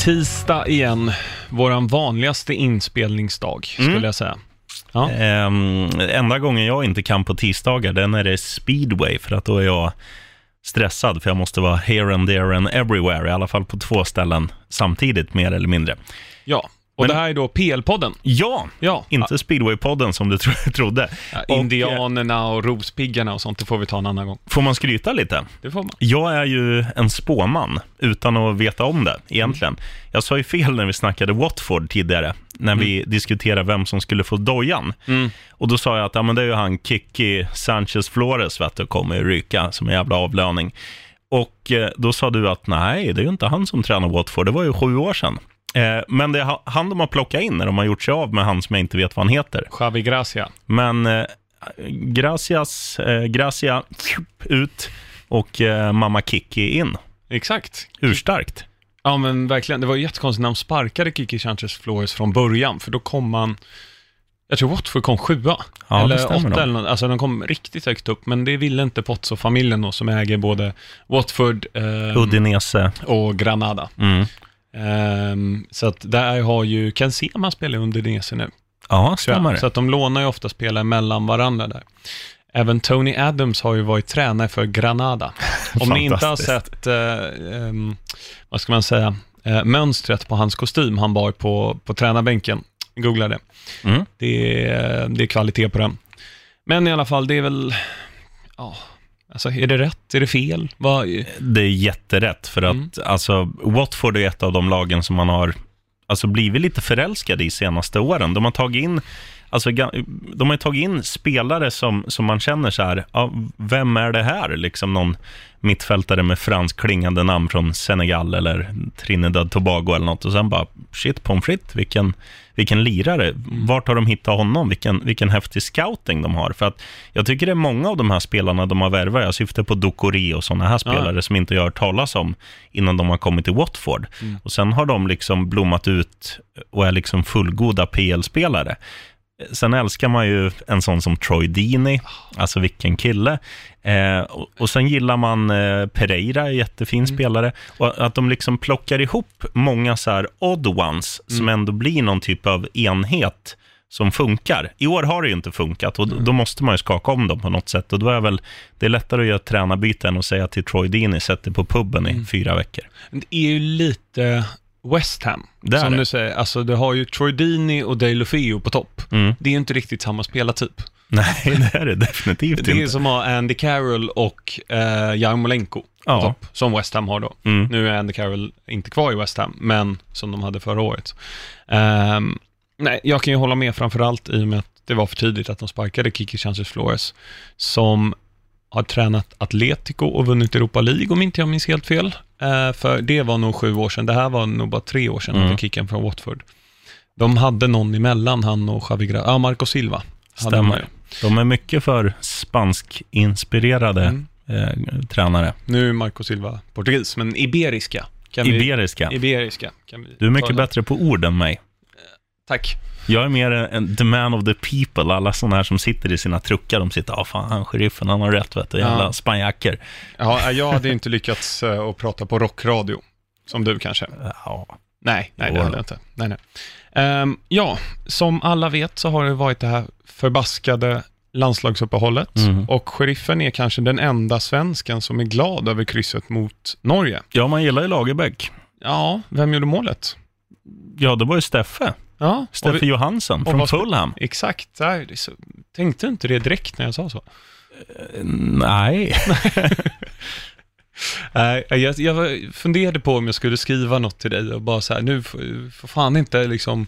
tisdag igen, våran vanligaste inspelningsdag, skulle Mm. jag säga. Ja. Ehm, enda gången jag inte kan på tisdagar, den är det speedway, för att då är jag stressad, för jag måste vara here and there and everywhere, i alla fall på två ställen samtidigt, mer eller mindre. ja. Och Men- det här är då PL-podden. Ja, Ja, inte speedwaypodden som du tro trodde. ja, eh, indianerna och rospiggarna och sånt, det får vi ta en annan gång. Får man skryta lite? Det får man. Jag är ju en spåman, utan att veta om det egentligen. Jag sa ju fel när vi snackade Watford tidigare, när vi diskuterade vem som skulle få dojan. Mm. Och då sa jag att ja, men det är ju han Kiki Sanchez Flores, vet du, kommer ju ryka som en jävla avlöning. Och eh, då sa du att nej, det är ju inte han som tränar Watford, det var ju sju år sedan. Eh, men det är ha- han de har plockat in när de har gjort sig av med han som jag inte vet vad han heter. Xavi Gracia. Men eh, Gracias, eh, Gracia ut och eh, mamma Kiki in. Exakt. Urstarkt. Ja, men verkligen. Det var ju jättekonstigt när de sparkade Kiki Sanchez Flores från början, för då kom man... Jag tror Watford kom sjua. Ja, eller åtta eller något. Alltså de kom riktigt högt upp, men det ville inte Pozzo-familjen då, som äger både Watford ehm, Udinese. och Granada. Mm. Ehm, så att där har ju Ken Sema spelar under Udinese nu. Ja, stämmer Så att de lånar ju ofta spelare mellan varandra där. Även Tony Adams har ju varit tränare för Granada. Om ni inte har sett, eh, ehm, vad ska man säga, eh, mönstret på hans kostym han bar på, på tränarbänken, googla det. Mm. Det är, det är kvalitet på den. Men i alla fall, det är väl, ja, alltså är det rätt, är det fel? Vad, Det är jätterätt, för att Mm. alltså, Watford är ett av de lagen som man har alltså, blivit lite förälskade i senaste åren. De har tagit in, alltså, de har tagit in spelare som, som man känner så här, ja, vem är det här? Liksom någon mittfältare med fransk klingande namn från Senegal eller Trinidad Tobago eller något och sen bara, shit pommes frites, vilken, vilken lirare. Vart har de hittat honom? Vilken, vilken häftig scouting de har. För att jag tycker det är många av de här spelarna de har värvat, jag syftar på Dokori och sådana här spelare som inte jag har hört talas om innan de har kommit till Watford. Och sen har de liksom blommat ut och är liksom fullgoda PL-spelare. Sen älskar man ju en sån som Troy Deeney, alltså vilken kille. Eh, och, och sen gillar man eh, Pereira, jättefin spelare. Och att de liksom plockar ihop många så här odd ones, som ändå blir någon typ av enhet som funkar. I år har det ju inte funkat och d- då måste man ju skaka om dem på något sätt. Och då är väl, det är lättare att göra tränarbyte än att säga till Troy Deeney, sätt dig på puben i fyra veckor. Det är ju lite West Ham, Det som det. du säger. Alltså, du har ju Troy Deeney och Dale Lofeo på topp. Mm. Det är ju inte riktigt samma spelartyp. Nej, det är det definitivt Det är inte. som att ha Andy Carroll och eh, Jarmolenko på Ja. topp, som West Ham har då. Mm. Nu är Andy Carroll inte kvar i West Ham, men som de hade förra året. Ehm, nej, jag kan ju hålla med framförallt i och med att det var för tidigt att de sparkade Kiki Sanchez Flores, som har tränat Atletico och vunnit Europa League om inte jag minns helt fel. Eh, för det var nog sju år sedan, det här var nog bara tre år sedan Mm. han fick kicken från Watford. De hade någon emellan, han och Javi Gra- ja, Marco Silva. Stämmer. De är mycket för spansk-inspirerade Mm. eh, tränare. Nu är Marco Silva portugis, men iberiska. Kan vi, Iberiska. iberiska. Du är mycket bättre på ord än mig. Tack. Jag är mer en the man of the people. Alla sådana här som sitter i sina truckar, de sitter, ja fan, han sheriffen, han har rätt, vet du, jävla Ja. spanjacker. Ja, jag hade inte lyckats eh, att prata på rockradio, som du kanske. Ja. Nej, nej Jo det hade jag inte. Nej, nej. Ehm, ja, som alla vet så har det varit det här förbaskade landslagsuppehållet Mm. och sheriffen är kanske den enda svensken som är glad över krysset mot Norge. ja, man gillar ju Lagerbäck. Ja, vem gjorde målet? Ja, det var ju Steffe. Ja, Steffe Johansson från Fulham. exakt. Där, det så, tänkte inte det direkt när jag sa så. Nej. Nej, jag, jag funderade på om jag skulle skriva något till dig och bara så här, nu får fan inte liksom,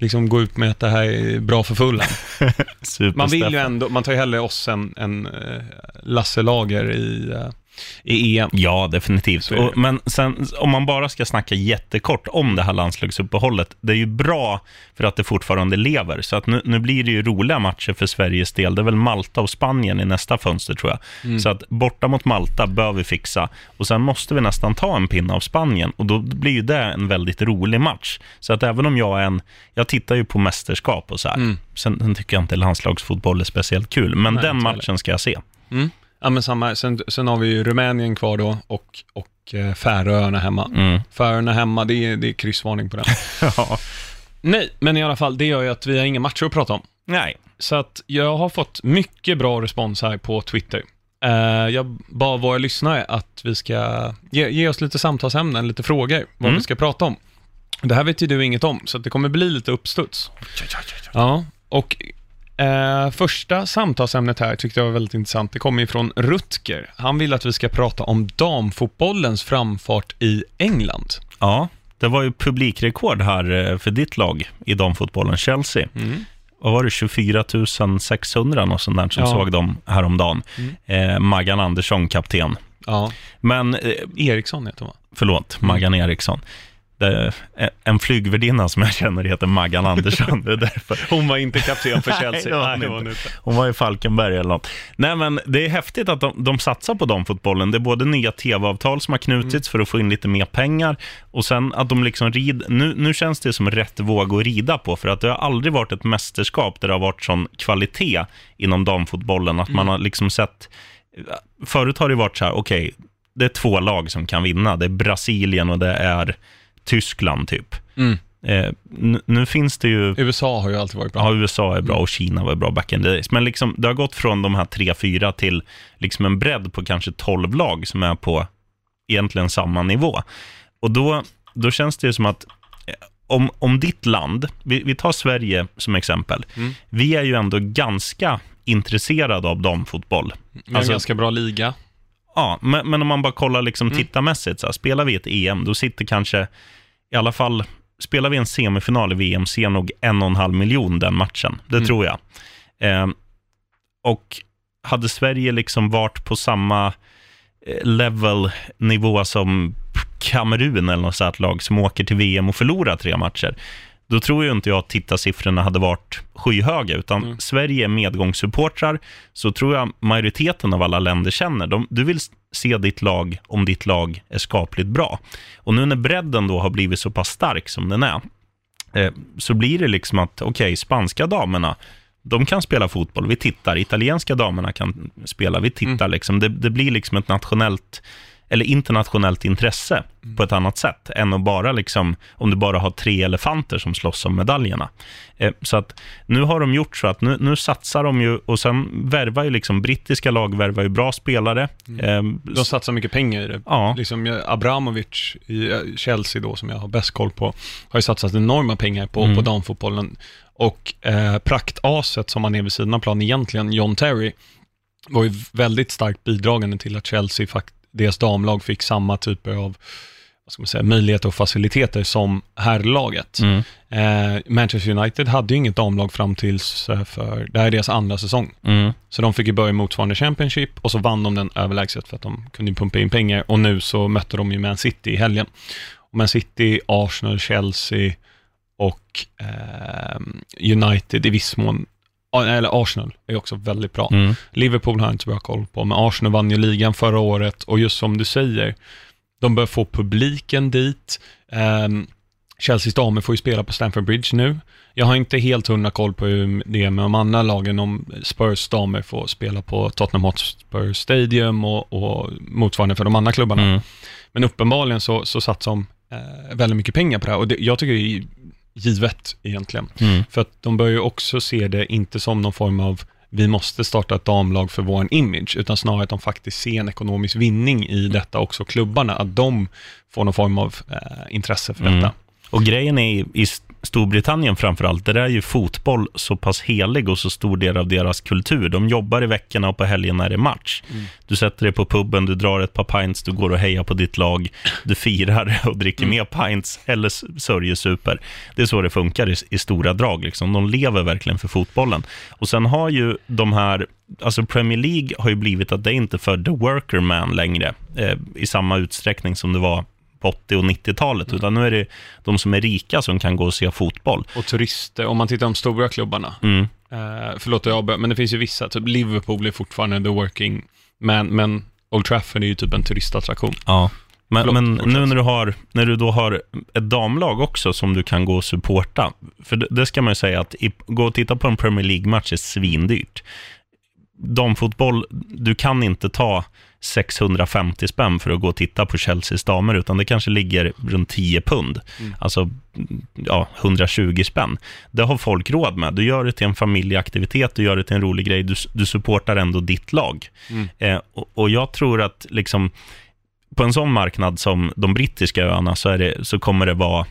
liksom gå ut med att det här är bra för. Super Man vill ju ändå, man tar ju hellre oss än, än eh, Lasse Lager i, eh, i EM. Ja, definitivt. Och, men sen, om man bara ska snacka jättekort om det här landslagsuppehållet, det är ju bra för att det fortfarande lever. Så att nu, nu blir det ju roliga matcher för Sveriges del. Det är väl Malta och Spanien i nästa fönster, tror jag. Mm. Så att borta mot Malta bör vi fixa. Och sen måste vi nästan ta en pinne av Spanien. Och då blir ju det en väldigt rolig match. Så att även om jag är en... Jag tittar ju på mästerskap och så här. Mm. Sen, sen tycker jag inte landslagsfotboll är speciellt kul. Men Nej, den matchen ska jag se. Mm. Ja, men samma. Sen, sen har vi ju Rumänien kvar då och, och eh, Färöarna hemma. Mm. Färöarna hemma, det är, det är kryssvarning på den. Ja. Nej, men i alla fall, det gör ju att vi har inga matcher att prata om. Nej. Så att jag har fått mycket bra respons här på Twitter. Eh, jag bad våra lyssnare att vi ska ge, ge oss lite samtalsämnen, lite frågor, vad Mm. vi ska prata om. Det här vet ju du inget om, så det kommer bli lite uppstuds. Ja, och eh, första samtalsämnet här tyckte jag var väldigt intressant. Det kommer ifrån Rutger. Han vill att vi ska prata om damfotbollens framfart i England. Ja, det var ju publikrekord här eh, för ditt lag i damfotbollen, Chelsea. Mm. Vad var det, 24 600 och sånt där som Ja. såg dem häromdagen. Mm. Eh, Maggan Andersson, kapten. Ja, Men, eh, Eriksson heter hon va? förlåt. Maggan Eriksson. Det en flygvärdinna som jag känner heter Maggan Andersson. Det är därför. Hon var inte kapten för Chelsea. Nej, hon var hon. Hon var i Falkenberg eller något. Nej, men det är häftigt att de, de satsar på damfotbollen. Det är både nya tv-avtal som har knutits för att få in lite mer pengar och sen att de liksom rid... Nu, nu känns det som rätt våg att rida på för att det har aldrig varit ett mästerskap där det har varit sån kvalitet inom damfotbollen att man har liksom sett... Förut har det varit så här, okej, det är två lag som kan vinna. Det är Brasilien och det är Tyskland typ. Mm. Eh, nu, nu finns det ju... USA har ju alltid varit bra. Ja, USA är bra och Kina var bra back in the days. Men liksom, det har gått från de här tre, fyra till liksom en bredd på kanske 12 lag som är på egentligen samma nivå. Och då, då känns det ju som att eh, om, om ditt land, vi, vi tar Sverige som exempel, Mm. vi är ju ändå ganska intresserade av damfotboll. Vi har en Alltså- ganska bra liga. Ja, men, men om man bara kollar liksom Mm. tittarmässigt, så här, spelar vi ett EM, då sitter kanske, i alla fall, spelar vi en semifinal i VM, ser nog en och en halv miljon den matchen. Det Mm. tror jag. Eh, och hade Sverige liksom varit på samma eh, level, nivå som Kamerun eller något sånt lag som åker till VM och förlorar tre matcher, då tror ju inte jag att tittarsiffrorna hade varit skyhöga, utan Mm. Sverige är medgångssupportrar, så tror jag majoriteten av alla länder känner. De, du vill se ditt lag om ditt lag är skapligt bra. Och nu när bredden då har blivit så pass stark som den är, eh, så blir det liksom att, okej, spanska damerna, de kan spela fotboll, vi tittar. Italienska damerna kan spela, vi tittar. Liksom. Det, det blir liksom ett nationellt, eller internationellt intresse på ett annat sätt, än att bara liksom, om du bara har tre elefanter som slåss om medaljerna. Eh, så att nu har de gjort så att nu, nu satsar de ju, och sen värvar ju liksom, brittiska lag värvar ju bra spelare. Eh, De satsar mycket pengar i det. ja, Liksom Abramovic i eh, Chelsea då, som jag har bäst koll på, har ju satsat enorma pengar på, Mm. på damfotbollen. Och eh, praktaset som han är vid sidan av plan egentligen, John Terry, var ju väldigt starkt bidragande till att Chelsea, fakt- deras damlag, fick samma typer av vad ska man säga, möjligheter och faciliteter som herrlaget. mm, Eh, Manchester United hade ju inget damlag fram tills för, det här är deras andra säsong. mm, Så de fick ju börja motsvarande Championship och så vann de den överlägset för att de kunde pumpa in pengar och nu så mötte de ju Man City i helgen. Och Man City, Arsenal, Chelsea och eh, United i viss mån, eller Arsenal är också väldigt bra. mm. Liverpool har jag inte så bra koll på, men Arsenal vann ju ligan förra året och just som du säger, de bör få publiken dit. Um, Chelseas damer får ju spela på Stamford Bridge nu. Jag har inte helt hundra koll på hur det är med de andra lagen, om Spurs damer får spela på Tottenham Hotspur Stadium och, och motsvarande för de andra klubbarna. Mm. Men uppenbarligen så, så satsar de eh, väldigt mycket pengar på det här och det, jag tycker det är givet egentligen. Mm. För att de bör ju också se det inte som någon form av vi måste starta ett damlag för vår image, utan snarare att de faktiskt ser en ekonomisk vinning i detta också, klubbarna, att de får någon form av eh, intresse för Mm. detta. Och grejen är i Storbritannien framförallt, där är ju fotboll så pass helig och så stor del av deras kultur. De jobbar i veckorna och på helgerna är det match. Mm. Du sätter dig på puben, du drar ett par pints, du går och hejar på ditt lag, du firar och dricker Mm. mer pints eller s- sörjesuper. Det är så det funkar i, i stora drag. Liksom. De lever verkligen för fotbollen. Och sen har ju de här alltså Premier League har ju blivit att det inte för the worker man längre eh, i samma utsträckning som det var på 80 och 90-talet, Mm. utan nu är det de som är rika som kan gå och se fotboll. Och turister, om man tittar de stora klubbarna. Mm. Eh, förlåt jag men det finns ju vissa, typ Liverpool är fortfarande the working man, men Old Trafford är ju typ en turistattraktion. Ja. Men, Förlåt, men nu när du, har, när du då har ett damlag också som du kan gå och supporta, för det, det ska man ju säga att i, gå och titta på en Premier League-match är svindyrt. Damfotboll, du kan inte ta 650 spänn för att gå och titta på Chelseas damer, utan det kanske ligger runt 10 pund. Mm. Alltså, ja, 120 spänn. Det har folk råd med. Du gör det till en familjeaktivitet, du gör det till en rolig grej, du, du supportar ändå ditt lag. Mm. Eh, och, och jag tror att liksom, på en sån marknad som de brittiska öarna så, det, så kommer det vara,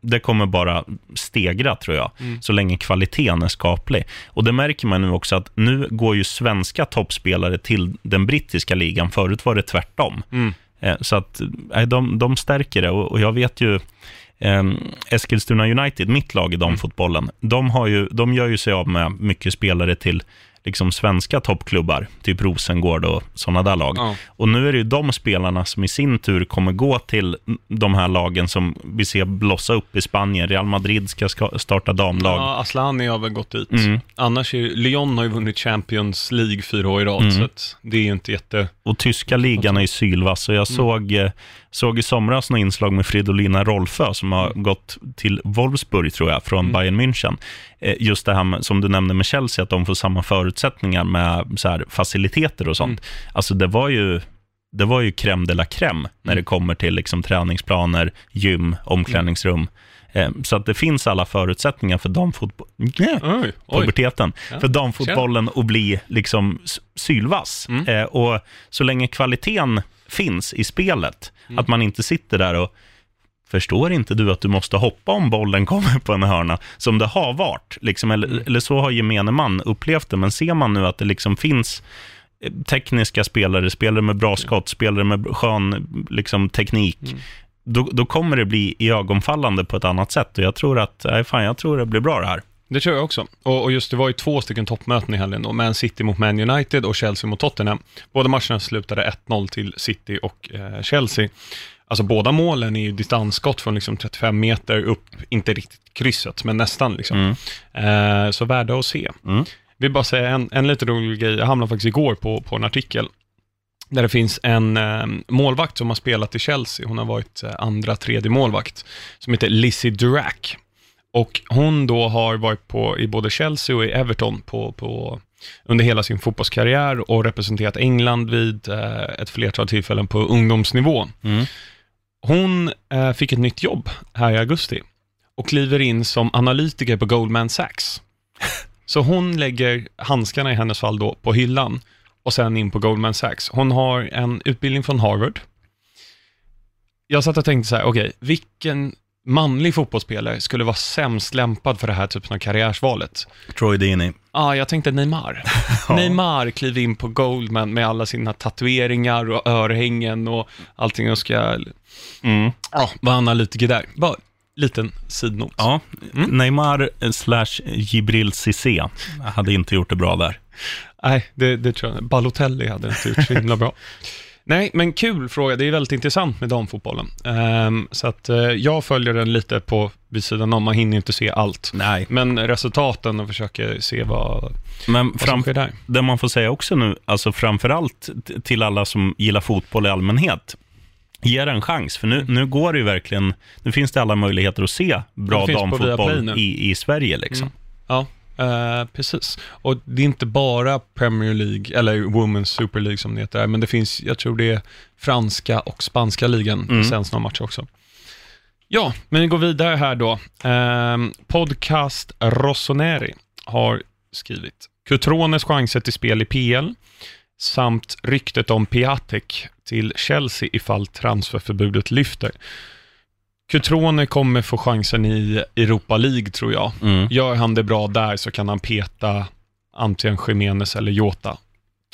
det kommer bara stegra tror jag, Mm. så länge kvaliteten är skaplig. Och det märker man nu också att nu går ju svenska toppspelare till den brittiska ligan, förut var det tvärtom. Mm. Eh, så att de, de stärker det och, jag vet ju eh, Eskilstuna United, mitt lag i damfotbollen, de, har ju, de gör ju sig av med mycket spelare till liksom svenska toppklubbar, typ Rosengård och sådana där lag. Ja. Och nu är det ju de spelarna som i sin tur kommer gå till de här lagen som vi ser blossa upp i Spanien. Real Madrid ska starta damlag. Ja, Aslani har väl gått dit. Mm. Annars är Lyon har ju vunnit Champions League fyra år i rad, Mm. så det är ju inte jätte... Och tyska ligan är ju sylvass. Så jag såg, eh, såg i somras några inslag med Fridolina Rolfö som har gått till Wolfsburg, tror jag, från Mm. Bayern München. Eh, Just det här med, som du nämnde med Chelsea, att de får samma förutsättningar med så här, faciliteter och sånt. Alltså det var ju det var ju crème de la crème när det kommer till liksom träningsplaner, gym, omklädningsrum. Eh, Så att det finns alla förutsättningar för damfotboll. Oj, oj. puberteten, Ja. för damfotbollen att bli liksom sylvass. Mm. Eh, och så länge kvaliteten finns i spelet, Mm. att man inte sitter där och Förstår inte du att du måste hoppa om bollen kommer på en hörna, som det har varit? Liksom, eller, Mm. eller så har gemene man upplevt det, men ser man nu att det liksom finns eh, tekniska spelare, spelare med bra skott, spelare med skön liksom, teknik, Mm. då, då kommer det bli iögonfallande på ett annat sätt. Och jag tror att, nej, fan, jag tror det blir bra det här. Det tror jag också. Och, och just det var ju två stycken toppmöten i helgen då, Man City mot Man United och Chelsea mot Tottenham. Båda matcherna slutade 1-0 till City och eh, Chelsea. Alltså båda målen är ju distansskott från liksom 35 meter upp, inte riktigt krysset, men nästan liksom. Mm. Eh, så värda att se. Mm. vill bara säga en, en lite rolig grej. Jag hamnade faktiskt igår på, på en artikel där det finns en eh, målvakt som har spelat i Chelsea. Hon har varit eh, andra, tredje målvakt som heter Lizzie Durack. Och hon då har varit på, i både Chelsea och i Everton på, på, under hela sin fotbollskarriär och representerat England vid eh, ett flertal tillfällen på ungdomsnivå. Mm. Hon eh, fick ett nytt jobb här i augusti och kliver in som analytiker på Goldman Sachs. Så hon lägger handskarna i hennes fall då på hyllan och sen in på Goldman Sachs. Hon har en utbildning från Harvard. Jag satt och tänkte så här, okej, vilken manlig fotbollsspelare skulle vara sämst lämpad för det här typen av karriärsvalet? Troy Deeney. Ja, ah, jag tänkte Neymar. Ja. Neymar kliver in på Goldman med alla sina tatueringar och örhängen och allting och ska Mm. ja, vara analytiker där. Bara liten sidnot. Ja, Mm. Neymar slash Jibril Cissé hade inte gjort det bra där. Nej, det, det tror jag Balotelli hade inte gjort så himla bra. Nej, men kul fråga. Det är väldigt intressant med damfotbollen. Ehm, så att eh, jag följer den lite på vid sidan om. Man hinner inte se allt. Nej. Men resultaten och försöker se vad, Men vad som sker där. det man får säga också nu, alltså framförallt till alla som gillar fotboll i allmänhet, ge det en chans, för nu, nu går det ju verkligen, nu finns det alla möjligheter att se bra damfotboll i, i Sverige. Liksom. Mm. Ja, eh, precis. Och det är inte bara Premier League, eller Women's Super League som det heter, men det finns, jag tror det är franska och spanska ligan, Mm. sänds några matcher också. Ja, men vi går vidare här då. Ehm, podcast Rossoneri har skrivit Cutrones chanser till spel i PL samt ryktet om Piatek till Chelsea ifall transferförbudet lyfter. Cutrone kommer få chansen i Europa League tror jag. Mm. Gör han det bra där så kan han peta antingen Jimenez eller Jota.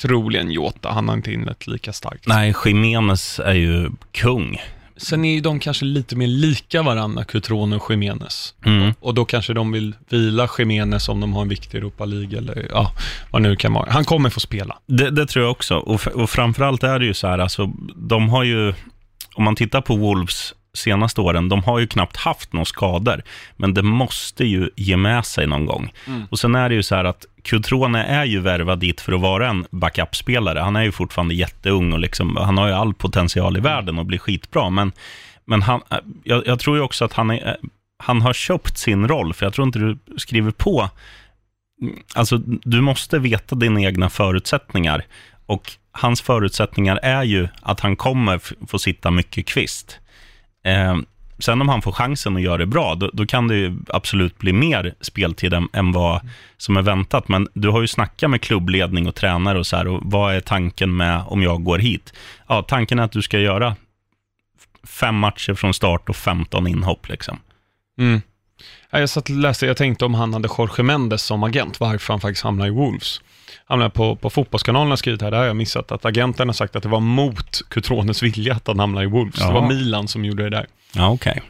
Troligen Jota, han har inte inlett lika starkt. Nej, Jimenez är ju kung Sen är ju de kanske lite mer lika varandra, Cutrone och Jiménez. Mm. Och då kanske de vill vila Jiménez om de har en viktig Europa League eller ja, vad nu kan vara. Han kommer få spela. Det, det tror jag också. Och, och framförallt är det ju så här, alltså, de har ju, om man tittar på Wolves senaste åren, de har ju knappt haft några skador, men det måste ju ge med sig någon gång. Och sen är det ju så här att Cutrone är ju värvad dit för att vara en backup-spelare. Han är ju fortfarande jätteung och liksom, han har ju all potential i världen och blir skitbra, men, men han, jag, jag tror ju också att han, är, han har köpt sin roll, för jag tror inte du skriver på Alltså, du måste veta dina egna förutsättningar. Och hans förutsättningar är ju att han kommer få sitta mycket kvist. Eh, sen om han får chansen att göra det bra, då, då kan det ju absolut bli mer speltid än, än vad som är väntat. Men du har ju snackat med klubbledning och tränare och så här, och vad är tanken med om jag går hit? Ja, tanken är att du ska göra fem matcher från start och 15 inhopp liksom. Mm. Jag satt och läste, jag tänkte om han hade Jorge Mendes som agent, varför han faktiskt hamnade i Wolves. Hamnade på, på Fotbollskanalen har skrivit här, där har jag missat, att agenten har sagt att det var mot Cutrones vilja att han hamnade i Wolves. Ja. Det var Milan som gjorde det där. Ja, okej.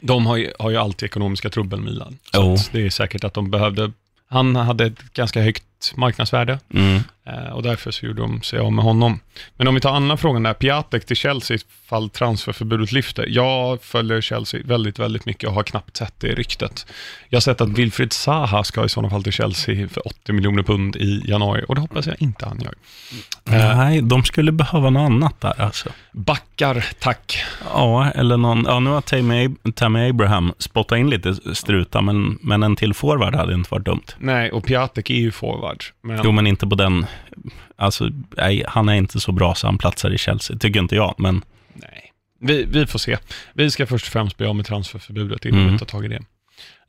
De har ju, har ju alltid ekonomiska trubbel, Milan. Så att det är säkert att de behövde, han hade ett ganska högt marknadsvärde Mm. eh, och därför så gjorde de sig av med honom. Men om vi tar andra frågan där, Piatek till Chelsea fall transferförbudet lyfter. Jag följer Chelsea väldigt, väldigt mycket och har knappt sett det ryktet. Jag har sett att Wilfried Zaha ska i sådana fall till Chelsea för 80 miljoner pund i januari och det hoppas jag inte han gör. Eh, Nej, de skulle behöva något annat där alltså. backar, tack. Ja, eller någon, ja nu har Tammy, Tammy Abraham spottat in lite struta, men, men en till forward hade inte varit dumt. Nej, och Piatek är ju forward. Men, Jo, men inte på den, alltså, nej, han är inte så bra så han platsar i Chelsea, tycker inte jag, men Nej, vi, vi får se. Vi ska först och främst bli av med transferförbudet innan Mm. vi tar tag i det.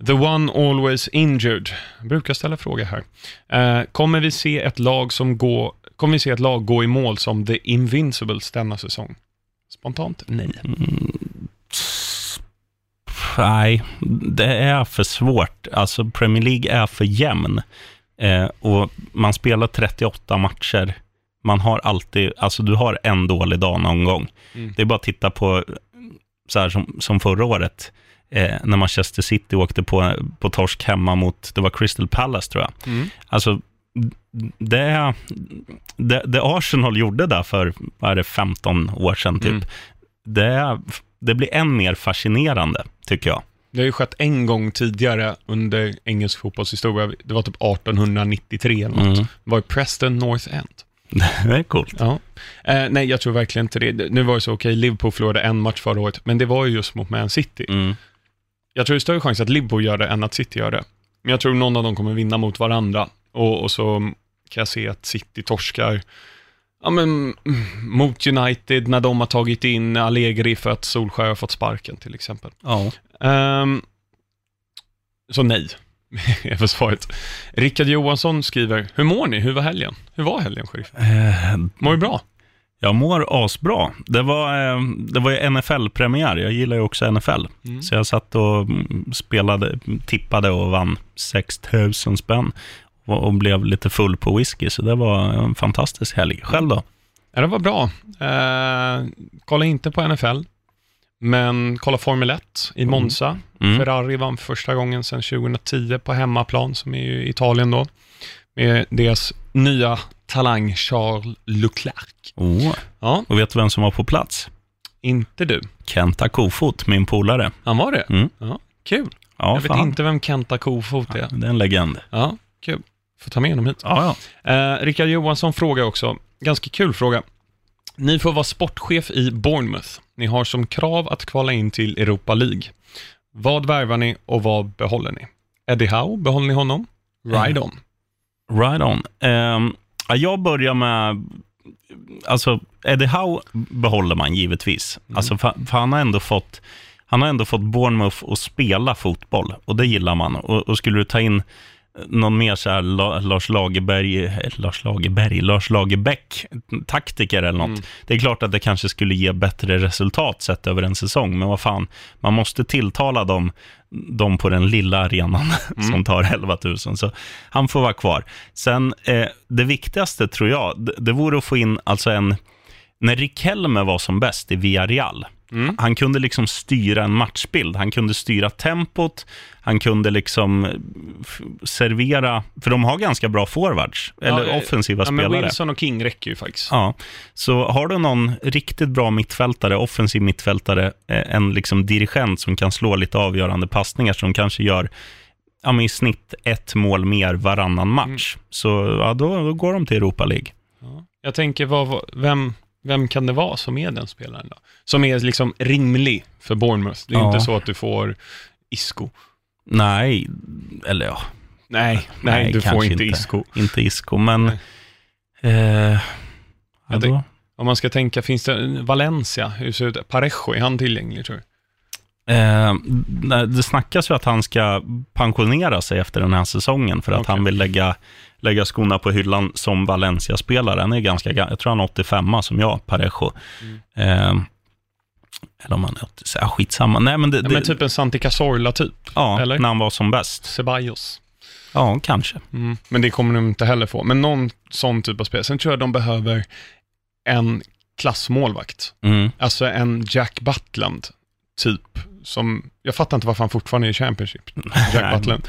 The one always injured. Jag brukar ställa fråga här. Eh, kommer vi se ett lag som går, kommer vi se ett lag gå i mål som The Invincibles denna säsong? Spontant, nej. nej, det är för svårt. Alltså Premier League är för jämn. Eh, och man spelar 38 matcher. Man har alltid, alltså du har en dålig dag någon gång. Mm. Det är bara att titta på, så här som, som förra året, eh, när Manchester City åkte på, på torsk hemma mot, det var Crystal Palace tror jag. Mm. Alltså, det, det, det Arsenal gjorde där för, vad är det, 15 år sedan typ, Mm. det, det blir än mer fascinerande, tycker jag. Det har ju skett en gång tidigare under engelsk fotbollshistoria. Det var typ 1893 eller något. Mm. Det var i Preston North End. Det är coolt. Ja. Eh, nej, jag tror verkligen inte det. Nu var det så, okej, Liverpool förlorade en match förra året, men det var ju just mot Man City. Mm. Jag tror det är större chans att Liverpool gör det än att City gör det. Men jag tror någon av dem kommer vinna mot varandra. Och, och så kan jag se att City torskar ja, men, mm, mot United när de har tagit in Allegri för att Solskjaer har fått sparken till exempel. Ja. Ehm, så nej, är för svaret. Rickard Johansson skriver, hur mår ni? Hur var helgen? Hur var helgen, Sheriff? Eh, Mår du bra? Jag mår asbra. Det var, eh, det var ju NFL-premiär. Jag gillar ju också NFL. Mm. Så jag satt och mm, spelade, tippade och vann 6 000 spänn. Och, blev lite full på whisky, så det var en fantastisk helg. Själv då? Ja, det var bra. Eh, kolla inte på NFL, men kolla Formel 1 i Monza. Mm. Ferrari vann för första gången sedan 2010 på hemmaplan, som är ju i Italien då, med deras nya talang Charles Leclerc. Oh. Ja, Och vet du vem som var på plats? inte du. Kenta Kofot, min polare. Han var det? Mm. Ja, kul. Ja, jag vet fan. inte vem Kenta Kofot är. Det är en legend. Ja, kul. Får ta med honom hit. Ja, ja. Eh, Rickard Johansson frågar också, ganska kul fråga. Ni får vara sportchef i Bournemouth. Ni har som krav att kvala in till Europa League. Vad värvar ni och vad behåller ni? Eddie Howe, behåller ni honom? Ride on. Right on. Ja, jag börjar med, alltså Eddie Howe behåller man givetvis. Alltså, för, för han har ändå fått, han har ändå fått Bournemouth att spela fotboll och det gillar man. Och, och skulle du ta in någon mer så här La, Lars Lagerberg, eh, Lars Lagerberg, Lars Lagerbäck, taktiker eller något. Mm. Det är klart att det kanske skulle ge bättre resultat sett över en säsong, men vad fan, man måste tilltala dem, dem på den lilla arenan som tar 11 000, så han får vara kvar. Sen, eh, det viktigaste tror jag, det, det vore att få in alltså en, när Rick Helmer var som bäst i Villarreal, Mm. Han kunde liksom styra en matchbild. Han kunde styra tempot. Han kunde liksom f- servera, för de har ganska bra forwards, eller Ja, offensiva Ja, men spelare. Wilson och King räcker ju faktiskt. Ja, så har du någon riktigt bra mittfältare, offensiv mittfältare, eh, en liksom dirigent som kan slå lite avgörande passningar som kanske gör ja, men i snitt ett mål mer varannan match, så ja, då, då går de till Europa League. Ja. Jag tänker, vad- vem, vem kan det vara som är den spelaren då? Som är liksom rimlig för Bournemouth. Det är Ja. inte så att du får Isco. Nej, eller ja, Nej, nej, du får inte Isco. Inte Isco, men... Nej. Eh, ja, då, Om man ska tänka, finns det Valencia? Hur ser det ut? Parejo, är han tillgänglig tror du? Eh, det snackas ju att han ska pensionera sig efter den här säsongen för att Okej. han vill lägga, lägga skorna på hyllan som Valencia-spelare. Han är ganska ga- jag tror han är 85 som jag, Parejo. Mm. Eh, eller om han är 80, ja, skitsamma. Nej, men det, det, men typ en Santi Cazorla typ. ja, eller? när han var som bäst. Ceballos. Ja, kanske. Mm. Men det kommer de inte heller få. Men någon sån typ av spel. Sen tror jag de behöver en klassmålvakt. Mm. Alltså en Jack Butland, typ. Som, jag fattar inte varför han fortfarande är i Championship, Jack. Butland.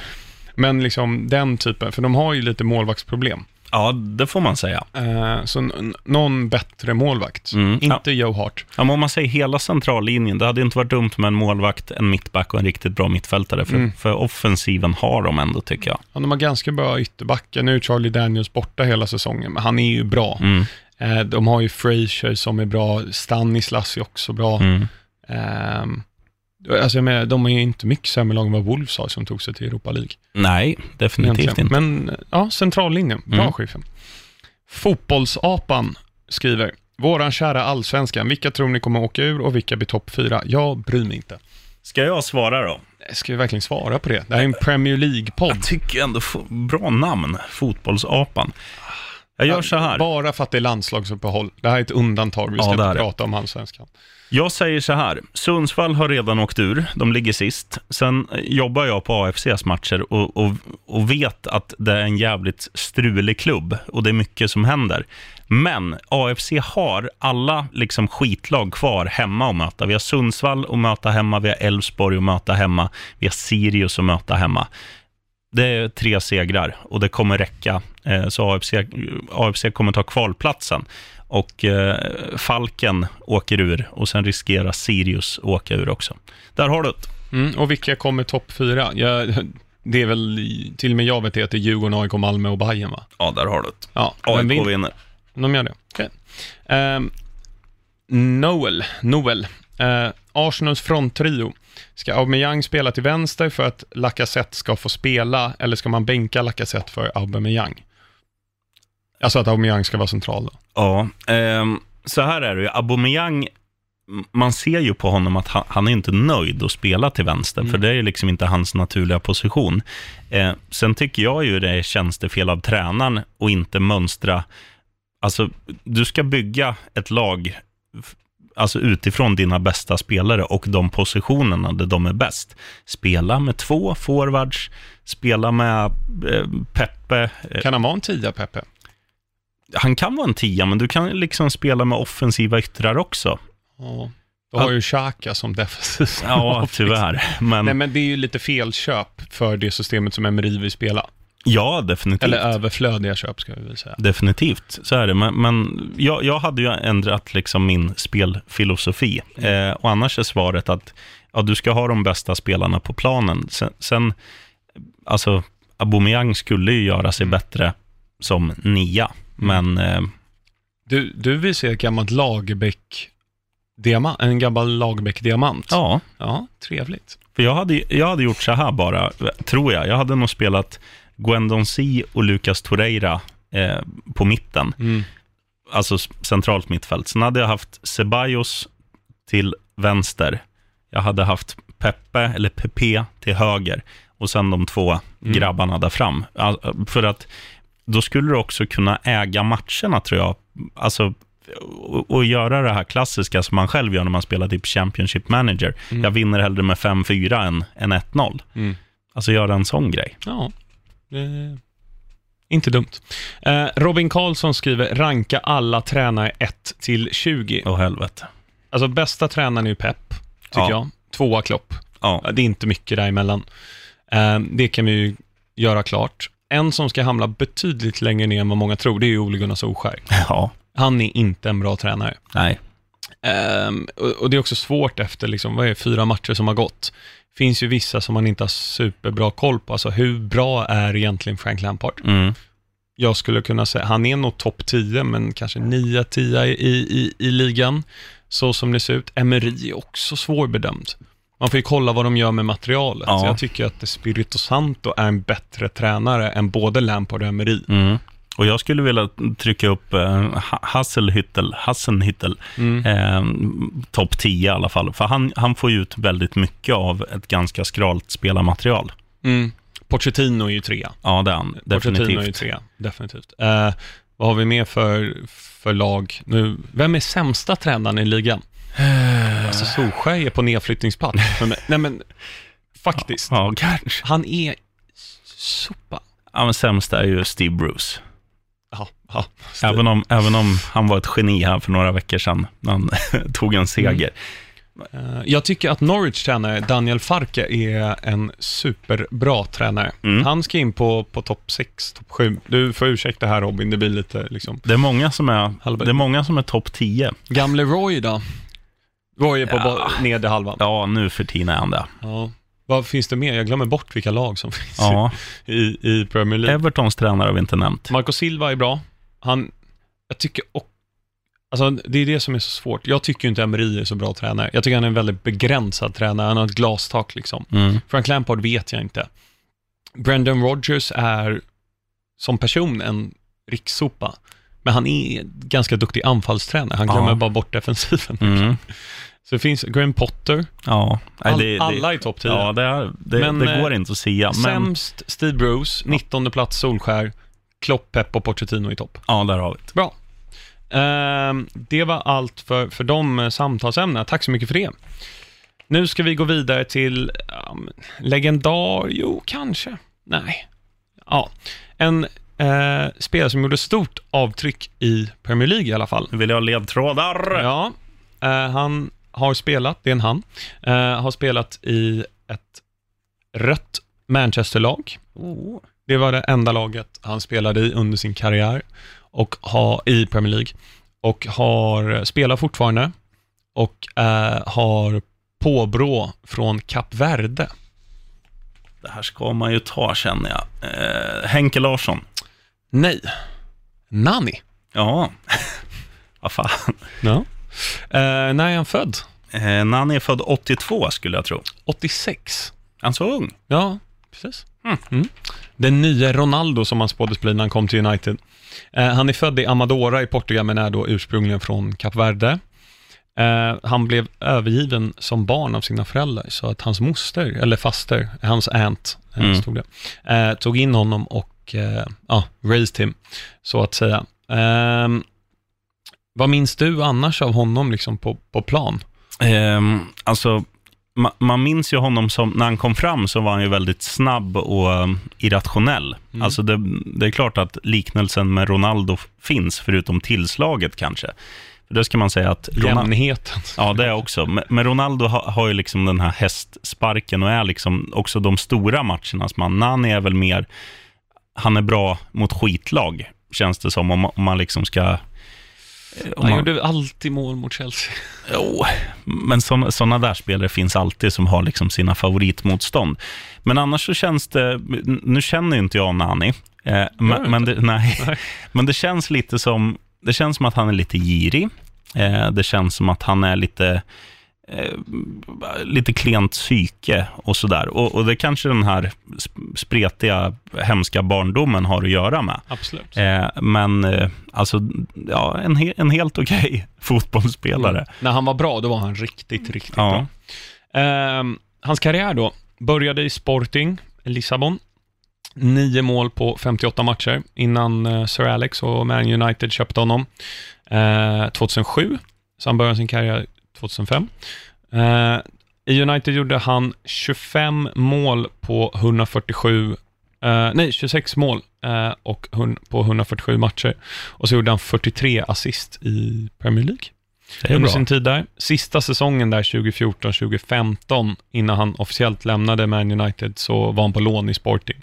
Men liksom den typen, för de har ju lite målvaktsproblem. Ja, det får man säga. Eh, så n- någon bättre målvakt. Mm. Inte Joe Hart. Ja, men om man säger hela centrallinjen, det hade inte varit dumt med en målvakt, en mittback och en riktigt bra mittfältare. För, Mm. för offensiven har de ändå, tycker jag. Ja, de har ganska bra ytterbackar. Nu är Charlie Daniels borta hela säsongen, men han är ju bra. Mm. Eh, de har ju Frazier som är bra, Stanislas är också bra. Mm. Ehm, alltså jag menar, de är ju inte mycket sämre lag än vad Wolves har som tog sig till Europa League. Nej, definitivt egentligen. inte. Men ja, centrallinjen. Bra Mm. Schiffen. Fotbollsapan skriver, våran kära allsvenskan, vilka tror ni kommer åka ur och vilka blir topp fyra? Jag bryr mig inte. Ska jag svara då? Ska vi verkligen svara på det? Det här är en Premier League-podd. Jag tycker ändå, bra namn, Fotbollsapan. Jag gör så här. Bara för att det är landslagsuppehåll. Det här är ett undantag. Vi ska Ja, inte prata om allsvenskan. Jag säger så här. Sundsvall har redan åkt ur. De ligger sist. Sen eh, jobbar jag på AFCs matcher och, och, och vet att det är en jävligt strulig klubb och det är mycket som händer. Men AFC har alla liksom skitlag kvar hemma att möta. Vi har Sundsvall att möta hemma, vi har Elfsborg att möta hemma, vi har Sirius att möta hemma. Det är tre segrar och det kommer räcka. Eh, Så AFC, AFC kommer ta kvalplatsen. Och eh, Falken åker ur och sen riskerar Sirius åka ur också. Där har du det. Mm, och vilka kommer topp fyra? Ja, det är väl, till och med jag vet det, att det är Djurgården, AIK, Malmö och Bayern va? Ja, där har du det. Ja, AIK vinner? vinner. De gör det? Okej. Ehm, Noel, Noel. Eh, Arsenals fronttrio. Ska Aubameyang spela till vänster för att Lacazette ska få spela, eller ska man bänka Lacazette för Aubameyang? Alltså att Aubameyang ska vara central då. Ja, ehm, så här är det ju. Aubameyang, man ser ju på honom att han, han är inte nöjd att spela till vänster, Mm. för det är ju liksom inte hans naturliga position. Eh, sen tycker jag ju det är tjänstefel av tränaren och inte mönstra. Alltså, du ska bygga ett lag alltså utifrån dina bästa spelare och de positionerna där de är bäst. Spela med två forwards, spela med eh, Peppe, eh, Kan han vara en tia, Pepe? han kan vara en tia, men du kan liksom spela med offensiva yttrar också. Ja. Du har ju Xhaka som defensiv. Ja, tyvärr. Men, Nej, men det är ju lite felköp för det systemet som Emery vill spela. Ja, definitivt. Eller överflödiga köp, ska vi väl säga. Definitivt, så är det. Men, men jag, jag hade ju ändrat liksom min spelfilosofi. Eh, och annars är svaret att ja, du ska ha de bästa spelarna på planen. Sen, sen alltså, Aubameyang skulle ju göra sig bättre som nia. Men eh, Du, du vill se ett gammalt Lagerbäck diamant, en gammal Lagerbäck-diamant. ja, ja, trevligt. För jag hade, jag hade gjort så här bara, tror jag. Jag hade nog spelat Gwendon C och Lucas Torreira eh, på mitten. Mm. Alltså centralt mittfält. Sen hade jag haft Ceballos till vänster. Jag hade haft Pepe, eller Pepe, till höger. Och sen de två Mm. grabbarna där fram. All- För att då skulle du också kunna äga matcherna, tror jag. Alltså, och, och göra det här klassiska som man själv gör när man spelar typ Championship Manager. Mm. Jag vinner hellre med 5-4 än, än 1-0. Mm. Alltså göra en sån grej. Ja, det... inte dumt. Eh, Robin Karlsson skriver, ranka alla tränare 1 till 20. Åh helvete. alltså bästa tränaren är ju Pep, tycker Ja. jag. Tvåa Klopp. Ja. Det är inte mycket däremellan. Eh, det kan vi ju göra klart. En som ska hamna betydligt längre ner än vad många tror, det är ju Ole Gunnar Solskjaer. ja. Han är inte en bra tränare. Nej. Ehm, och, och det är också svårt efter, liksom, vad är det, fyra matcher som har gått. Finns ju vissa som man inte har superbra koll på. Alltså hur bra är egentligen Frank Lampard? Mm. Jag skulle kunna säga, han är nog topp 10, men kanske 9-10 i, i, i ligan, så som det ser ut. Emery är också svårbedömd. Man får ju kolla vad de gör med materialet. Ja. Jag tycker att Spirito Santo är en bättre tränare än både Lampard och Emery. Mm. Och jag skulle vilja trycka upp eh, Ha- Hasselhüttel, Hassenhüttel, Mm. eh, topp 10 i alla fall. För han, han får ut väldigt mycket av ett ganska skralt spelarmaterial. Mm. Pochettino är ju trea. Ja, det är han. Pochettino är ju Definitivt. trea, definitivt. Eh, vad har vi mer för, för lag nu? Vem är sämsta tränaren i ligan? Alltså Solskjaer är på nedflyttningsplats. Men- Nej men, faktiskt. Ja, kanske. Han är sopa. Ja, men sämst är ju Steve Bruce. Ja, ja. Även om, även om han var ett geni här för några veckor sedan, när han tog en seger. Eh, Jag tycker att Norwich tränare Daniel Farke är en superbra tränare. Mm. Han ska in på, på topp 6, topp 7. Du får ursäkta här Robin, det blir lite liksom... Det är många som är, Halva- det är, många som är topp 10. Gamle Roy då? Roy är på ja. nedre halvan. Ja, nu för tiden är han det. Ja. Vad finns det mer? Jag glömmer bort vilka lag som finns Ja, i, i Premier League. Evertons tränare har vi inte nämnt. Marco Silva är bra. Han, jag tycker och, alltså det är det som är så svårt. Jag tycker inte Emery är så bra tränare. Jag tycker han är en väldigt begränsad tränare. Han har ett glastak liksom. Mm. Frank Lampard vet jag inte. Brendan Rodgers är som person en rikssopa. Men han är ganska duktig anfallstränare. Han glömmer Ja. bara bort defensiven. Mm. Så det finns Graham Potter. Ja, All, det, det, alla i topp 10. ja det, är, det, Men, det eh, går inte att säga. Men, Sämst Steve Bruce, 19 plats Solskär, Klopp, Pep och Pochettino i topp. ja, där har vi det. Bra. Ehm, det var allt för, för de eh, samtalsämnena. Tack så mycket för det. Nu ska vi gå vidare till um, legendar, jo kanske, nej. Ja, en eh, spelare som gjorde stort avtryck i Premier League i alla fall. Nu vill jag ha ledtrådar. Ja, eh, han har spelat, det är en han, eh, har spelat i ett rött Manchesterlag. Oh. Det var det enda laget han spelade i under sin karriär och har, i Premier League och har spelar fortfarande och eh, har påbrå från Kap Verde. Det här ska man ju ta känner jag. Eh, Henke Larsson. Nej, Nani. Ja, vad fan. Ja. Eh, när är han född? Eh, när han är född 82 skulle jag tro. 86. Han så ung. Ja, precis. Mm. Mm. Den nya Ronaldo som han spåddes bli när han kom till United. Eh, han är född i Amadora i Portugal men är då ursprungligen från Kap Verde. Eh, han blev övergiven som barn av sina föräldrar så att hans moster, eller faster, hans aunt, eh, Mm. stod det, eh, tog in honom och eh, ja, raised him, så att säga. Ehm, vad minns du annars av honom liksom på, på plan? Ehm, alltså, ma- man minns ju honom som, när han kom fram så var han ju väldigt snabb och um, irrationell. Mm. Alltså det, det är klart att liknelsen med Ronaldo finns, förutom tillslaget kanske. För det ska man säga att... Ronaldo, Jämnheten. ja, det är också. Men, men Ronaldo ha, har ju liksom den här hästsparken och är liksom också de stora matchernas man. Nani är väl mer, han är bra mot skitlag, känns det som, om man liksom ska... Han man, gjorde alltid mål mot Chelsea. Jo, men sådana där spelare finns alltid som har liksom sina favoritmotstånd. Men annars så känns det, nu känner ju inte jag Nani, eh, men, men, det, nej, Nej. men det känns lite som, det känns som att han är lite girig. Eh, det känns som att han är lite, eh, lite klent psyke och sådär. Och, och det kanske den här sp- spretiga, hemska barndomen har att göra med. Absolut. Eh, men eh, alltså, ja, en, he, en helt okej fotbollsspelare. Mm. När han var bra, då var han riktigt, riktigt Ja. bra. Ehm, hans karriär då, började i Sporting Lissabon. Nio mål på 58 matcher innan eh, Sir Alex och Man United köpte honom eh, 2007. Så han började sin karriär 2005. Eh, I United gjorde han 25 mål på 147 eh, nej, 26 mål eh, och på 147 matcher. Och så gjorde han 43 assist i Premier League. Det är under bra. sin tid där. Sista säsongen där, 2014-2015, innan han officiellt lämnade Man United, så var han på lån i Sporting.